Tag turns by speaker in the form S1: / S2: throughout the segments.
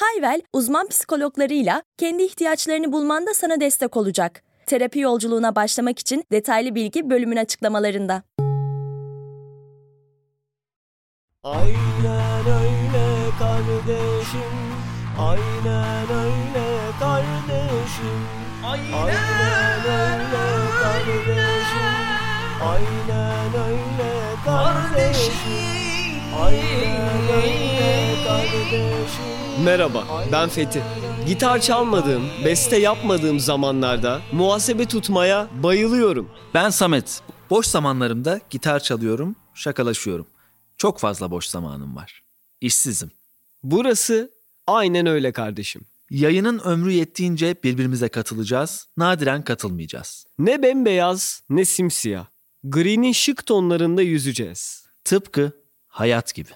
S1: Hayvel, uzman psikologlarıyla kendi ihtiyaçlarını bulmanda sana destek olacak. Terapi yolculuğuna başlamak için detaylı bilgi bölümün açıklamalarında.
S2: Aynen öyle kardeşim Aynen öyle kardeşim Aynen öyle kardeşim Aynen öyle kardeşim kardeşim Merhaba ben Fethi. Gitar çalmadığım, beste yapmadığım zamanlarda muhasebe tutmaya bayılıyorum.
S3: Ben Samet. Boş zamanlarımda gitar çalıyorum, şakalaşıyorum. Çok fazla boş zamanım var. İşsizim.
S2: Burası aynen öyle kardeşim.
S3: Yayının ömrü yettiğince birbirimize katılacağız, nadiren katılmayacağız.
S2: Ne bembeyaz ne simsiyah. Green'in şık tonlarında yüzeceğiz.
S3: Tıpkı hayat gibi.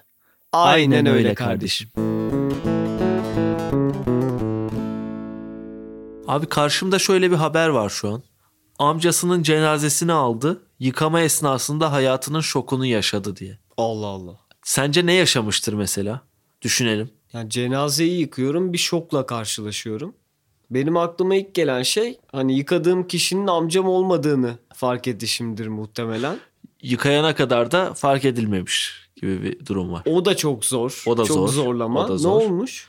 S2: Aynen, öyle kardeşim.
S3: Abi karşımda şöyle bir haber var şu an. Amcasının cenazesini aldı, yıkama esnasında hayatının şokunu yaşadı diye.
S2: Allah Allah.
S3: Sence ne yaşamıştır mesela? Düşünelim.
S2: Yani cenazeyi yıkıyorum bir şokla karşılaşıyorum. Benim aklıma ilk gelen şey hani yıkadığım kişinin amcam olmadığını fark edişimdir muhtemelen.
S3: Yıkayana kadar da fark edilmemiş gibi bir durum var.
S2: O da çok zor.
S3: O da
S2: çok
S3: zor.
S2: zorlama.
S3: O da
S2: Ne
S3: zor.
S2: olmuş?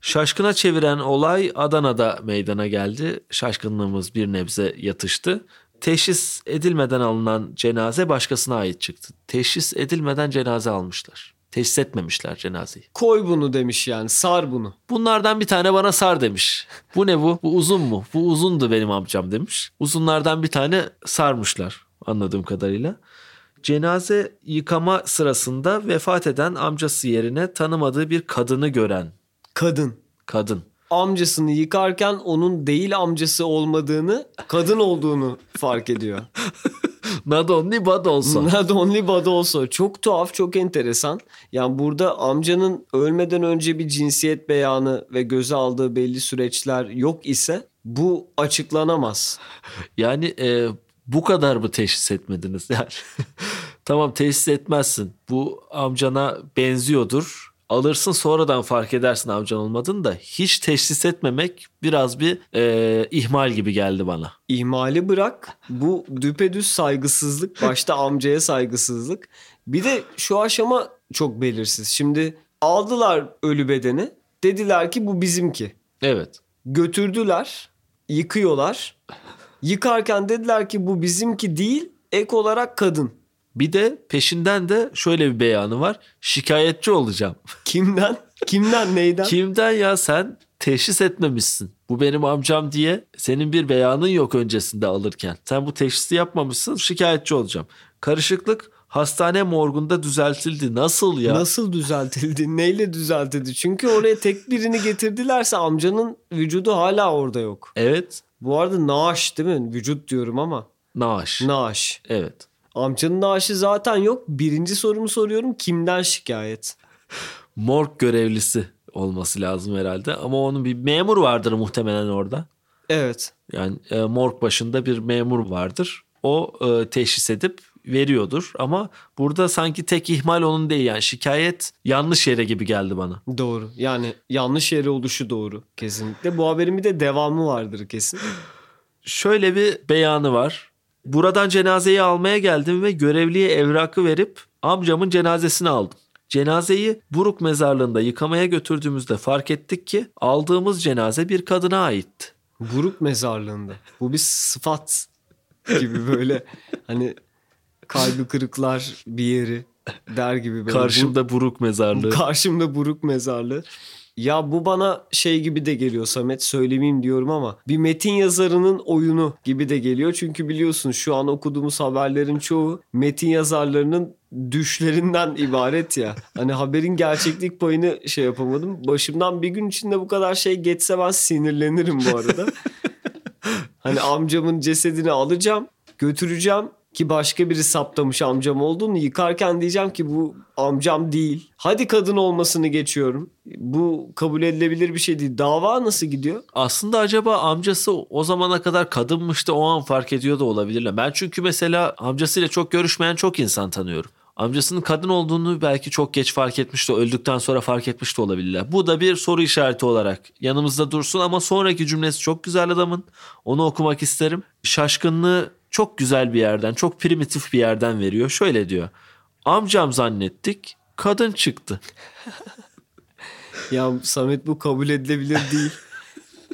S3: Şaşkına çeviren olay Adana'da meydana geldi. Şaşkınlığımız bir nebze yatıştı. Teşhis edilmeden alınan cenaze başkasına ait çıktı. Teşhis edilmeden cenaze almışlar. Teşhis etmemişler cenazeyi.
S2: Koy bunu demiş yani sar bunu.
S3: Bunlardan bir tane bana sar demiş. Bu ne bu? Bu uzun mu? Bu uzundu benim amcam demiş. Uzunlardan bir tane sarmışlar anladığım kadarıyla. Cenaze yıkama sırasında vefat eden amcası yerine tanımadığı bir kadını gören
S2: Kadın.
S3: kadın.
S2: Amcasını yıkarken onun değil amcası olmadığını, kadın olduğunu fark ediyor.
S3: Not only but also.
S2: Not only but also. Çok tuhaf, çok enteresan. Yani burada amcanın ölmeden önce bir cinsiyet beyanı ve göze aldığı belli süreçler yok ise bu açıklanamaz.
S3: Yani e, bu kadar mı teşhis etmediniz? Yani tamam teşhis etmezsin. Bu amcana benziyordur. Alırsın sonradan fark edersin amcan olmadığını da hiç teşhis etmemek biraz bir e, ihmal gibi geldi bana.
S2: İhmali bırak. Bu düpedüz saygısızlık. Başta amcaya saygısızlık. Bir de şu aşama çok belirsiz. Şimdi aldılar ölü bedeni. Dediler ki bu bizimki.
S3: Evet.
S2: Götürdüler. Yıkıyorlar. Yıkarken dediler ki bu bizimki değil. Ek olarak kadın.
S3: Bir de peşinden de şöyle bir beyanı var. Şikayetçi olacağım.
S2: Kimden? Kimden neyden?
S3: Kimden ya sen teşhis etmemişsin. Bu benim amcam diye senin bir beyanın yok öncesinde alırken. Sen bu teşhisi yapmamışsın şikayetçi olacağım. Karışıklık hastane morgunda düzeltildi. Nasıl ya?
S2: Nasıl düzeltildi? Neyle düzeltildi? Çünkü oraya tek birini getirdilerse amcanın vücudu hala orada yok.
S3: Evet.
S2: Bu arada naaş değil mi? Vücut diyorum ama.
S3: Naaş.
S2: Naaş.
S3: evet.
S2: Amcanın naaşı zaten yok. Birinci sorumu soruyorum. Kimden şikayet?
S3: Morg görevlisi olması lazım herhalde. Ama onun bir memur vardır muhtemelen orada.
S2: Evet.
S3: Yani e, morg başında bir memur vardır. O e, teşhis edip veriyordur. Ama burada sanki tek ihmal onun değil. Yani şikayet yanlış yere gibi geldi bana.
S2: Doğru. Yani yanlış yere oluşu doğru. Kesinlikle. Bu haberin bir de devamı vardır kesin.
S3: Şöyle bir beyanı var. Buradan cenazeyi almaya geldim ve görevliye evrakı verip amcamın cenazesini aldım. Cenazeyi Buruk mezarlığında yıkamaya götürdüğümüzde fark ettik ki aldığımız cenaze bir kadına aitti.
S2: Buruk mezarlığında. Bu bir sıfat gibi böyle hani kalbi kırıklar bir yeri der gibi. Böyle.
S3: Karşımda Buruk
S2: Bu-
S3: mezarlığı.
S2: Karşımda buruk mezarlığı. Ya bu bana şey gibi de geliyor Samet söylemeyeyim diyorum ama bir metin yazarının oyunu gibi de geliyor. Çünkü biliyorsun şu an okuduğumuz haberlerin çoğu metin yazarlarının düşlerinden ibaret ya. Hani haberin gerçeklik payını şey yapamadım. Başımdan bir gün içinde bu kadar şey geçse ben sinirlenirim bu arada. Hani amcamın cesedini alacağım, götüreceğim ki başka biri saptamış amcam olduğunu yıkarken diyeceğim ki bu amcam değil. Hadi kadın olmasını geçiyorum. Bu kabul edilebilir bir şey değil. Dava nasıl gidiyor?
S3: Aslında acaba amcası o zamana kadar kadınmış da o an fark ediyor da olabilirler. Ben çünkü mesela amcasıyla çok görüşmeyen çok insan tanıyorum. Amcasının kadın olduğunu belki çok geç fark etmiş de öldükten sonra fark etmiş de olabilirler. Bu da bir soru işareti olarak yanımızda dursun ama sonraki cümlesi çok güzel adamın. Onu okumak isterim. Şaşkınlığı çok güzel bir yerden, çok primitif bir yerden veriyor. Şöyle diyor. Amcam zannettik, kadın çıktı.
S2: Ya Samet bu kabul edilebilir değil.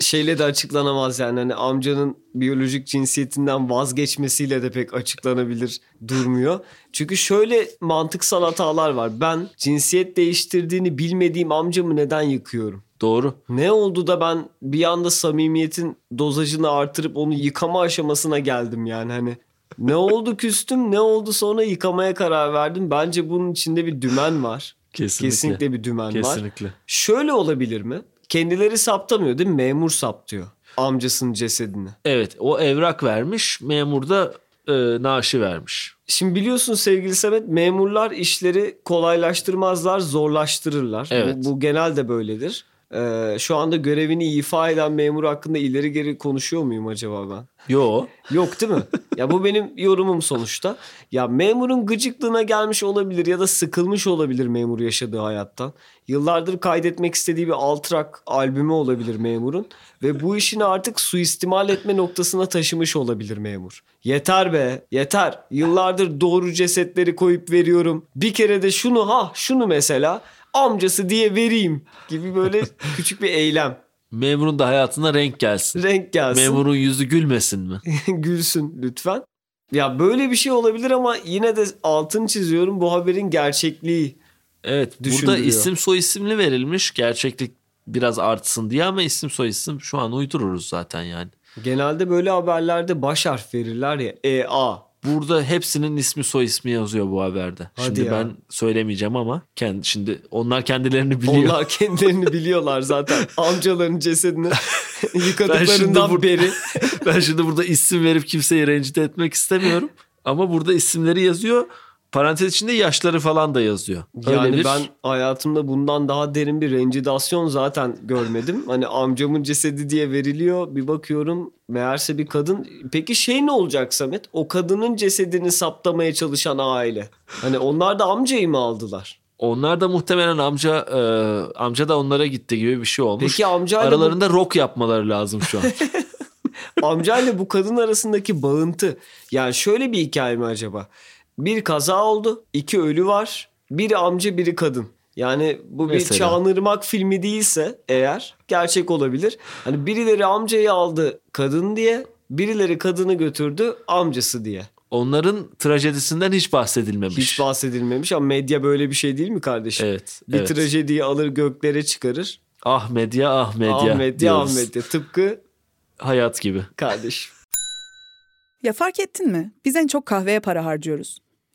S2: Şeyle de açıklanamaz yani hani amcanın biyolojik cinsiyetinden vazgeçmesiyle de pek açıklanabilir durmuyor. Çünkü şöyle mantıksal hatalar var. Ben cinsiyet değiştirdiğini bilmediğim amcamı neden yıkıyorum?
S3: Doğru.
S2: Ne oldu da ben bir anda samimiyetin dozajını artırıp onu yıkama aşamasına geldim yani hani. Ne oldu küstüm ne oldu sonra yıkamaya karar verdim. Bence bunun içinde bir dümen var.
S3: Kesinlikle.
S2: Kesinlikle bir dümen var.
S3: Kesinlikle.
S2: Şöyle olabilir mi? Kendileri saptamıyor değil mi? Memur saptıyor amcasının cesedini.
S3: Evet o evrak vermiş memur da e, naaşı vermiş.
S2: Şimdi biliyorsun sevgili Samet memurlar işleri kolaylaştırmazlar zorlaştırırlar.
S3: Evet.
S2: Bu, bu genelde böyledir. Ee, şu anda görevini ifa eden memur hakkında ileri geri konuşuyor muyum acaba ben?
S3: Yo.
S2: Yok değil mi? ya bu benim yorumum sonuçta. Ya memurun gıcıklığına gelmiş olabilir ya da sıkılmış olabilir memur yaşadığı hayattan. Yıllardır kaydetmek istediği bir altrak albümü olabilir memurun. Ve bu işini artık suistimal etme noktasına taşımış olabilir memur. Yeter be yeter. Yıllardır doğru cesetleri koyup veriyorum. Bir kere de şunu ha şunu mesela amcası diye vereyim gibi böyle küçük bir eylem.
S3: Memurun da hayatına renk gelsin.
S2: Renk gelsin.
S3: Memurun yüzü gülmesin mi?
S2: Gülsün lütfen. Ya böyle bir şey olabilir ama yine de altını çiziyorum bu haberin gerçekliği.
S3: Evet burada isim soy isimli verilmiş gerçeklik biraz artsın diye ama isim soy isim şu an uydururuz zaten yani.
S2: Genelde böyle haberlerde baş harf verirler ya. E A.
S3: Burada hepsinin ismi soy ismi yazıyor bu haberde.
S2: Hadi
S3: şimdi
S2: ya.
S3: ben söylemeyeceğim ama kendi şimdi onlar kendilerini biliyor.
S2: Onlar kendilerini biliyorlar zaten. Amcaların cesedini
S3: Ben
S2: yıkadıklarından
S3: bu-
S2: beri.
S3: ben şimdi burada isim verip kimseyi rencide etmek istemiyorum. Ama burada isimleri yazıyor. Parantez içinde yaşları falan da yazıyor. Öyle
S2: Yani
S3: bir-
S2: ben hayatımda bundan daha derin bir rencidasyon zaten görmedim. Hani amcamın cesedi diye veriliyor. Bir bakıyorum meğerse bir kadın. Peki şey ne olacak Samet? O kadının cesedini saptamaya çalışan aile. Hani onlar da amcayı mı aldılar?
S3: Onlar da muhtemelen amca e, amca da onlara gitti gibi bir şey olmuş.
S2: Peki amcayla bu-
S3: Aralarında rock yapmaları lazım şu an.
S2: amcayla bu kadın arasındaki bağıntı. Yani şöyle bir hikaye mi acaba? Bir kaza oldu. iki ölü var. Biri amca biri kadın. Yani bu bir
S3: Mesela.
S2: Çağınırmak filmi değilse eğer gerçek olabilir. Hani birileri amcayı aldı kadın diye, birileri kadını götürdü amcası diye.
S3: Onların trajedisinden hiç bahsedilmemiş.
S2: Hiç bahsedilmemiş ama medya böyle bir şey değil mi kardeşim?
S3: Evet.
S2: Bir
S3: evet.
S2: trajediyi alır göklere çıkarır.
S3: Ah medya ah medya.
S2: Ahmet ya
S3: diyoruz.
S2: Ahmet ya tıpkı
S3: Hayat gibi.
S2: kardeşim.
S4: Ya fark ettin mi? Biz en çok kahveye para harcıyoruz.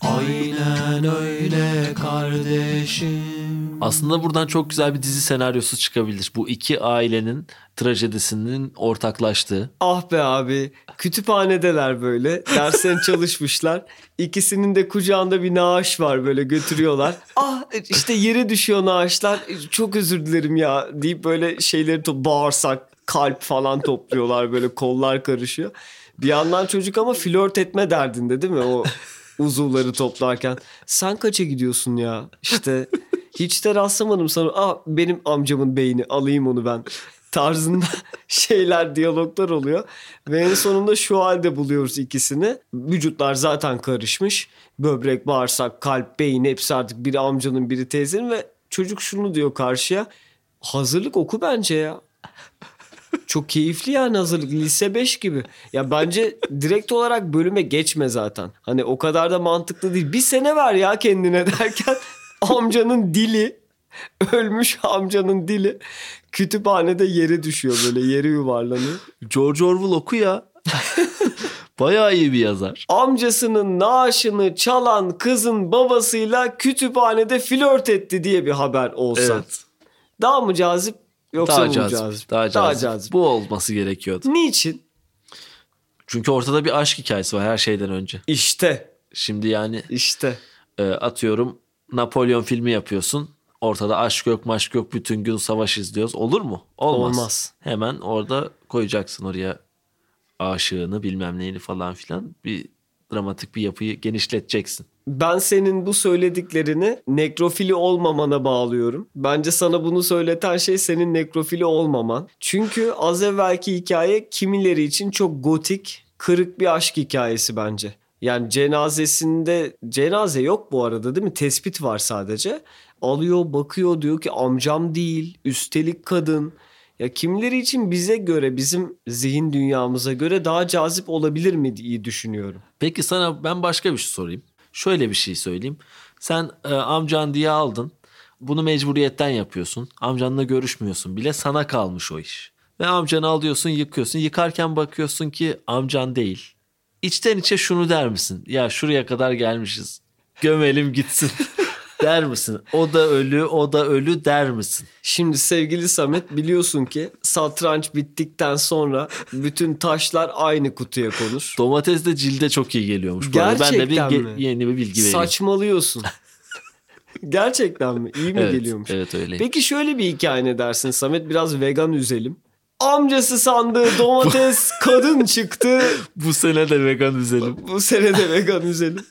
S2: Aynen öyle kardeşim.
S3: Aslında buradan çok güzel bir dizi senaryosu çıkabilir. Bu iki ailenin trajedisinin ortaklaştığı.
S2: Ah be abi. Kütüphanedeler böyle. Derslerini çalışmışlar. İkisinin de kucağında bir naaş var böyle götürüyorlar. Ah işte yere düşüyor naaşlar. Çok özür dilerim ya deyip böyle şeyleri to- bağırsak, kalp falan topluyorlar böyle kollar karışıyor. Bir yandan çocuk ama flört etme derdinde değil mi? O uzuvları toplarken. Sen kaça gidiyorsun ya? İşte hiç de rastlamadım sana. Aa, benim amcamın beyni alayım onu ben tarzında şeyler, diyaloglar oluyor. Ve en sonunda şu halde buluyoruz ikisini. Vücutlar zaten karışmış. Böbrek, bağırsak, kalp, beyin hepsi artık biri amcanın biri teyzenin ve çocuk şunu diyor karşıya. Hazırlık oku bence ya. Çok keyifli yani hazırlık. Lise 5 gibi. Ya bence direkt olarak bölüme geçme zaten. Hani o kadar da mantıklı değil. Bir sene ver ya kendine derken amcanın dili ölmüş amcanın dili kütüphanede yere düşüyor böyle yere yuvarlanıyor.
S3: George Orwell oku ya. Bayağı iyi bir yazar.
S2: Amcasının naaşını çalan kızın babasıyla kütüphanede flört etti diye bir haber olsa.
S3: Evet.
S2: Daha mı cazip yoksa
S3: Daha
S2: mı
S3: cazip,
S2: cazip?
S3: Daha cazip. Bu olması gerekiyordu.
S2: Niçin?
S3: Çünkü ortada bir aşk hikayesi var her şeyden önce.
S2: İşte
S3: Şimdi yani
S2: işte.
S3: e, atıyorum Napolyon filmi yapıyorsun. Ortada aşk yok maşk yok bütün gün savaş izliyoruz. Olur mu? Olmaz.
S2: Olmaz.
S3: Hemen orada koyacaksın oraya aşığını bilmem neyini falan filan. Bir dramatik bir yapıyı genişleteceksin.
S2: Ben senin bu söylediklerini nekrofili olmamana bağlıyorum. Bence sana bunu söyleten şey senin nekrofili olmaman. Çünkü az evvelki hikaye kimileri için çok gotik, kırık bir aşk hikayesi bence. Yani cenazesinde cenaze yok bu arada değil mi? Tespit var sadece. Alıyor, bakıyor diyor ki amcam değil, üstelik kadın. Ya kimileri için bize göre, bizim zihin dünyamıza göre daha cazip olabilir mi diye düşünüyorum.
S3: Peki sana ben başka bir şey sorayım. Şöyle bir şey söyleyeyim. Sen e, amcan diye aldın. Bunu mecburiyetten yapıyorsun. Amcanla görüşmüyorsun bile sana kalmış o iş. Ve amcanı alıyorsun yıkıyorsun. Yıkarken bakıyorsun ki amcan değil. İçten içe şunu der misin? Ya şuraya kadar gelmişiz. Gömelim gitsin. der misin? O da ölü, o da ölü der misin?
S2: Şimdi sevgili Samet biliyorsun ki satranç bittikten sonra bütün taşlar aynı kutuya konur.
S3: Domates de cilde çok iyi geliyormuş. Arada. Ben de bir
S2: Gerçekten
S3: ge-
S2: mi?
S3: yeni bir bilgi vereyim.
S2: Saçmalıyorsun. Gerçekten mi? İyi mi
S3: evet,
S2: geliyormuş?
S3: Evet öyle.
S2: Peki şöyle bir hikaye ne dersin Samet? Biraz vegan üzelim. Amcası sandığı domates kadın çıktı.
S3: Bu sene de vegan üzelim.
S2: Bu sene de vegan üzelim.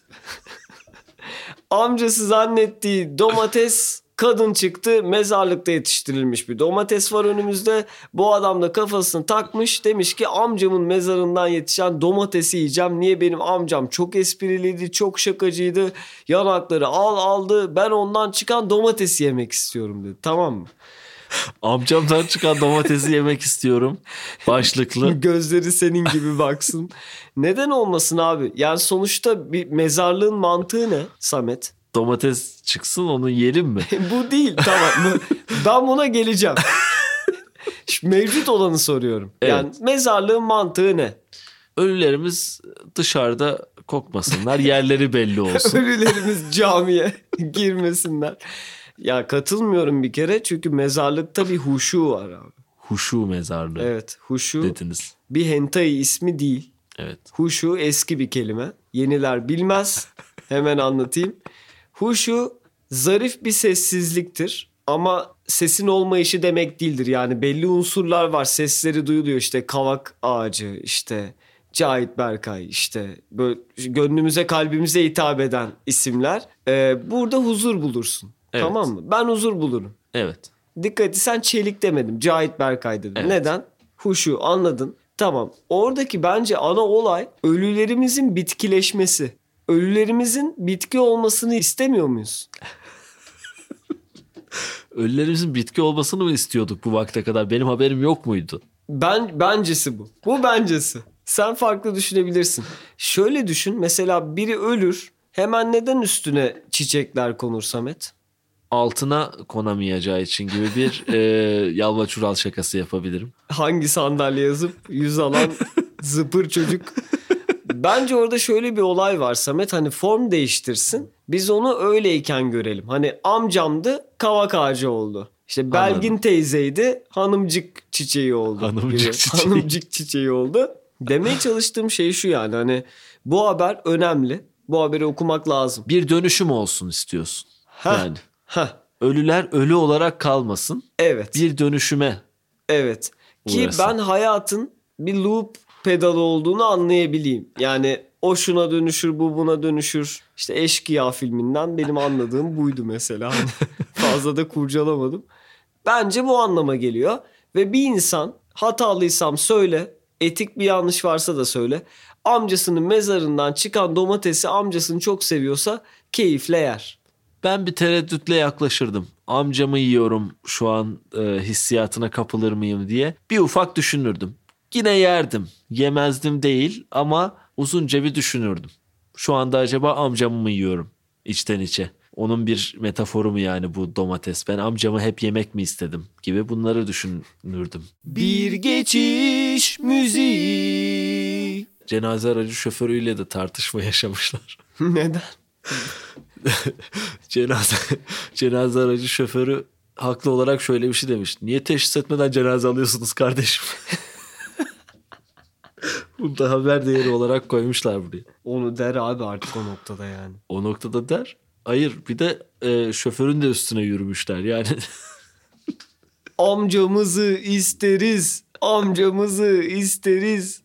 S2: Amcası zannettiği domates kadın çıktı mezarlıkta yetiştirilmiş bir domates var önümüzde. Bu adam da kafasını takmış demiş ki amcamın mezarından yetişen domatesi yiyeceğim. Niye benim amcam çok espriliydi çok şakacıydı yanakları al aldı ben ondan çıkan domatesi yemek istiyorum dedi tamam mı?
S3: Amcamdan çıkan domatesi yemek istiyorum. Başlıklı.
S2: Gözleri senin gibi baksın. Neden olmasın abi? Yani sonuçta bir mezarlığın mantığı ne Samet?
S3: Domates çıksın onu yiyelim mi?
S2: Bu değil tamam ben buna geleceğim. Mevcut olanı soruyorum. Yani mezarlığın mantığı ne?
S3: Ölülerimiz dışarıda kokmasınlar. Yerleri belli olsun.
S2: Ölülerimiz camiye girmesinler. Ya katılmıyorum bir kere çünkü mezarlıkta bir huşu var abi.
S3: Huşu mezarlığı
S2: Evet huşu
S3: dediniz.
S2: bir hentai ismi değil.
S3: Evet.
S2: Huşu eski bir kelime. Yeniler bilmez. Hemen anlatayım. Huşu zarif bir sessizliktir. Ama sesin olmayışı demek değildir. Yani belli unsurlar var. Sesleri duyuluyor. İşte kavak ağacı, işte Cahit Berkay, işte böyle gönlümüze kalbimize hitap eden isimler. Ee, burada huzur bulursun.
S3: Evet.
S2: Tamam mı? Ben huzur bulurum.
S3: Evet.
S2: Dikkat et sen Çelik demedim. Cahit Berkay dedim.
S3: Evet.
S2: Neden? Huşu anladın. Tamam. Oradaki bence ana olay ölülerimizin bitkileşmesi. Ölülerimizin bitki olmasını istemiyor muyuz?
S3: Ölülerimizin bitki olmasını mı istiyorduk bu vakte kadar? Benim haberim yok muydu?
S2: Ben bencesi bu. Bu bencesi. Sen farklı düşünebilirsin. Şöyle düşün. Mesela biri ölür. Hemen neden üstüne çiçekler konur Samet?
S3: Altına konamayacağı için gibi bir e, yalva çural şakası yapabilirim.
S2: hangi sandalye yazıp yüz alan zıpır çocuk. Bence orada şöyle bir olay var Samet hani form değiştirsin. Biz onu öyleyken görelim. Hani amcamdı kavak ağacı oldu. İşte Belgin
S3: Anladım.
S2: teyzeydi hanımcık çiçeği oldu.
S3: Hanımcık
S2: gibi.
S3: çiçeği.
S2: Hanımcık çiçeği oldu. Demeye çalıştığım şey şu yani hani bu haber önemli. Bu haberi okumak lazım.
S3: Bir dönüşüm olsun istiyorsun.
S2: Heh.
S3: Yani
S2: Heh,
S3: ölüler ölü olarak kalmasın.
S2: evet.
S3: Bir dönüşüme
S2: Evet. Ki
S3: Uğrasın.
S2: ben hayatın bir loop pedalı olduğunu anlayabileyim. Yani O şuna dönüşür, bu buna dönüşür. İşte Eşkıya filminden benim anladığım buydu mesela. Hani Fazla da kurcalamadım. Bence bu anlama geliyor. Ve bir insan hatalıysam söyle, etik bir yanlış varsa da söyle. Amcasının mezarından çıkan domatesi amcasını çok seviyorsa keyifle yer.
S3: Ben bir tereddütle yaklaşırdım. Amcamı yiyorum şu an e, hissiyatına kapılır mıyım diye. Bir ufak düşünürdüm. Yine yerdim. Yemezdim değil ama uzunca bir düşünürdüm. Şu anda acaba amcamı mı yiyorum içten içe? Onun bir metaforu mu yani bu domates? Ben amcamı hep yemek mi istedim gibi bunları düşünürdüm.
S2: Bir geçiş müziği.
S3: Cenaze aracı şoförüyle de tartışma yaşamışlar.
S2: Neden?
S3: cenaze cenaze aracı şoförü haklı olarak şöyle bir şey demiş. Niye teşhis etmeden cenaze alıyorsunuz kardeşim? Bunu da haber değeri olarak koymuşlar buraya.
S2: Onu der abi artık o noktada yani.
S3: O noktada der. Hayır bir de e, şoförün de üstüne yürümüşler yani.
S2: Amcamızı isteriz. Amcamızı isteriz.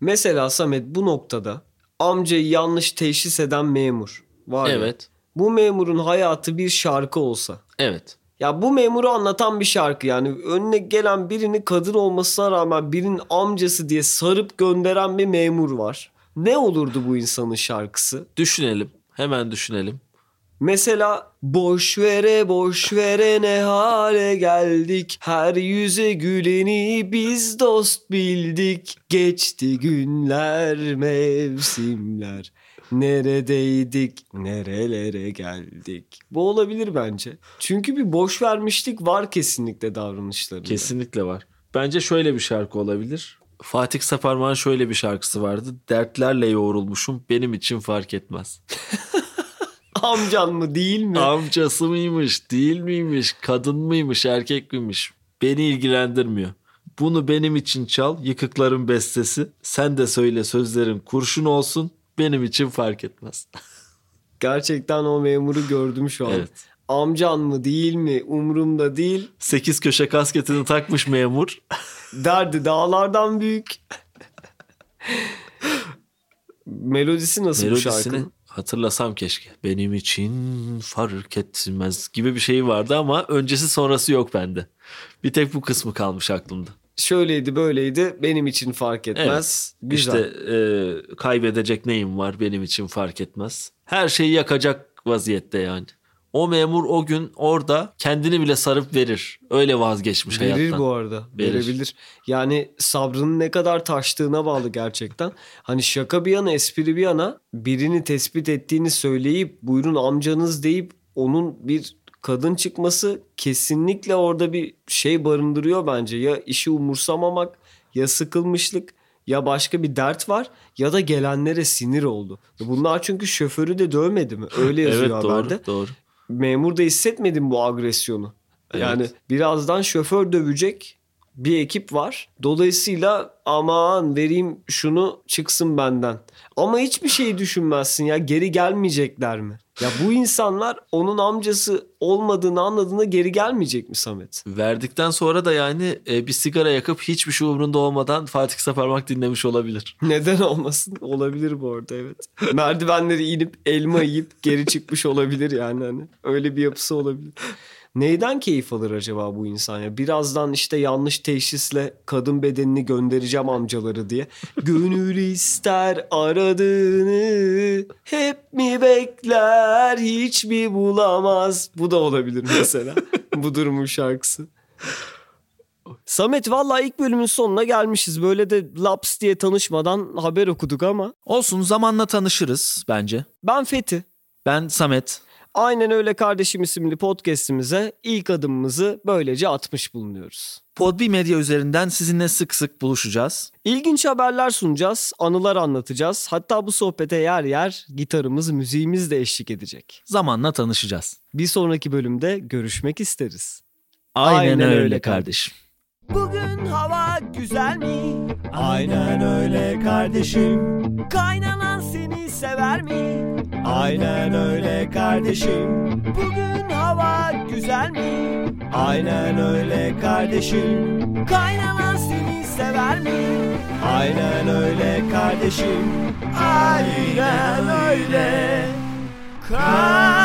S2: Mesela Samet bu noktada amcayı yanlış teşhis eden memur var ya.
S3: evet.
S2: Bu memurun hayatı bir şarkı olsa.
S3: Evet.
S2: Ya bu memuru anlatan bir şarkı yani önüne gelen birini kadın olmasına rağmen birinin amcası diye sarıp gönderen bir memur var. Ne olurdu bu insanın şarkısı?
S3: Düşünelim. Hemen düşünelim.
S2: Mesela boş vere boş vere ne hale geldik Her yüze güleni biz dost bildik Geçti günler mevsimler Neredeydik nerelere geldik Bu olabilir bence Çünkü bir boş vermişlik var kesinlikle davranışlarında
S3: Kesinlikle var. Bence şöyle bir şarkı olabilir. Fatih Saparman'ın şöyle bir şarkısı vardı. Dertlerle yoğrulmuşum benim için fark etmez.
S2: Amcan mı değil mi?
S3: Amcası mıymış, değil miymiş, kadın mıymış, erkek miymiş? Beni ilgilendirmiyor. Bunu benim için çal, yıkıkların bestesi. Sen de söyle sözlerin kurşun olsun, benim için fark etmez.
S2: Gerçekten o memuru gördüm şu an
S3: Evet.
S2: Amcan mı değil mi umurumda değil
S3: Sekiz köşe kasketini takmış memur.
S2: Derdi dağlardan büyük. Melodisi nasıl bu
S3: Melodisini
S2: şarkının?
S3: hatırlasam keşke. Benim için fark etmez gibi bir şey vardı ama öncesi sonrası yok bende. Bir tek bu kısmı kalmış aklımda.
S2: Şöyleydi böyleydi benim için fark etmez. Güzel.
S3: İşte e, kaybedecek neyim var benim için fark etmez. Her şeyi yakacak vaziyette yani. O memur o gün orada kendini bile sarıp verir. Öyle vazgeçmiş
S2: Verir
S3: hayattan.
S2: bu arada.
S3: Verir.
S2: Verebilir. Yani sabrının ne kadar taştığına bağlı gerçekten. Hani şaka bir yana espri bir yana birini tespit ettiğini söyleyip buyurun amcanız deyip onun bir kadın çıkması kesinlikle orada bir şey barındırıyor bence. Ya işi umursamamak ya sıkılmışlık ya başka bir dert var ya da gelenlere sinir oldu. Bunlar çünkü şoförü de dövmedi mi? Öyle yazıyor
S3: Evet doğru,
S2: haberde
S3: doğru.
S2: memur da hissetmedim bu agresyonu. Yani
S3: Evet.
S2: birazdan şoför dövecek bir ekip var. Dolayısıyla aman vereyim şunu çıksın benden. Ama hiçbir şey düşünmezsin ya geri gelmeyecekler mi? Ya bu insanlar onun amcası olmadığını anladığında geri gelmeyecek mi Samet?
S3: Verdikten sonra da yani e, bir sigara yakıp hiçbir şey umrunda olmadan Fatih Saparmak dinlemiş olabilir.
S2: Neden olmasın? Olabilir bu arada evet. Merdivenleri inip elma yiyip geri çıkmış olabilir yani hani. Öyle bir yapısı olabilir. Neyden keyif alır acaba bu insan ya? Birazdan işte yanlış teşhisle kadın bedenini göndereceğim amcaları diye. Gönül ister aradığını hep mi bekler hiç mi bulamaz? Bu da olabilir mesela. bu durumun şarkısı. Samet vallahi ilk bölümün sonuna gelmişiz. Böyle de laps diye tanışmadan haber okuduk ama.
S5: Olsun zamanla tanışırız bence.
S2: Ben Fethi.
S5: Ben Samet.
S2: Aynen öyle kardeşim isimli podcast'imize ilk adımımızı böylece atmış bulunuyoruz.
S5: Podbi Medya üzerinden sizinle sık sık buluşacağız.
S2: İlginç haberler sunacağız, anılar anlatacağız. Hatta bu sohbete yer yer gitarımız, müziğimiz de eşlik edecek.
S5: Zamanla tanışacağız.
S2: Bir sonraki bölümde görüşmek isteriz.
S5: Aynen,
S2: Aynen
S5: öyle,
S2: öyle
S5: kardeşim.
S2: Bugün hava güzel mi?
S6: Aynen öyle kardeşim.
S2: Kaynanan seni sever mi?
S6: Aynen öyle kardeşim.
S2: Bugün hava güzel mi?
S6: Aynen öyle kardeşim.
S2: Kaynanan seni sever mi?
S6: Aynen öyle kardeşim.
S2: Aynen öyle kardeşim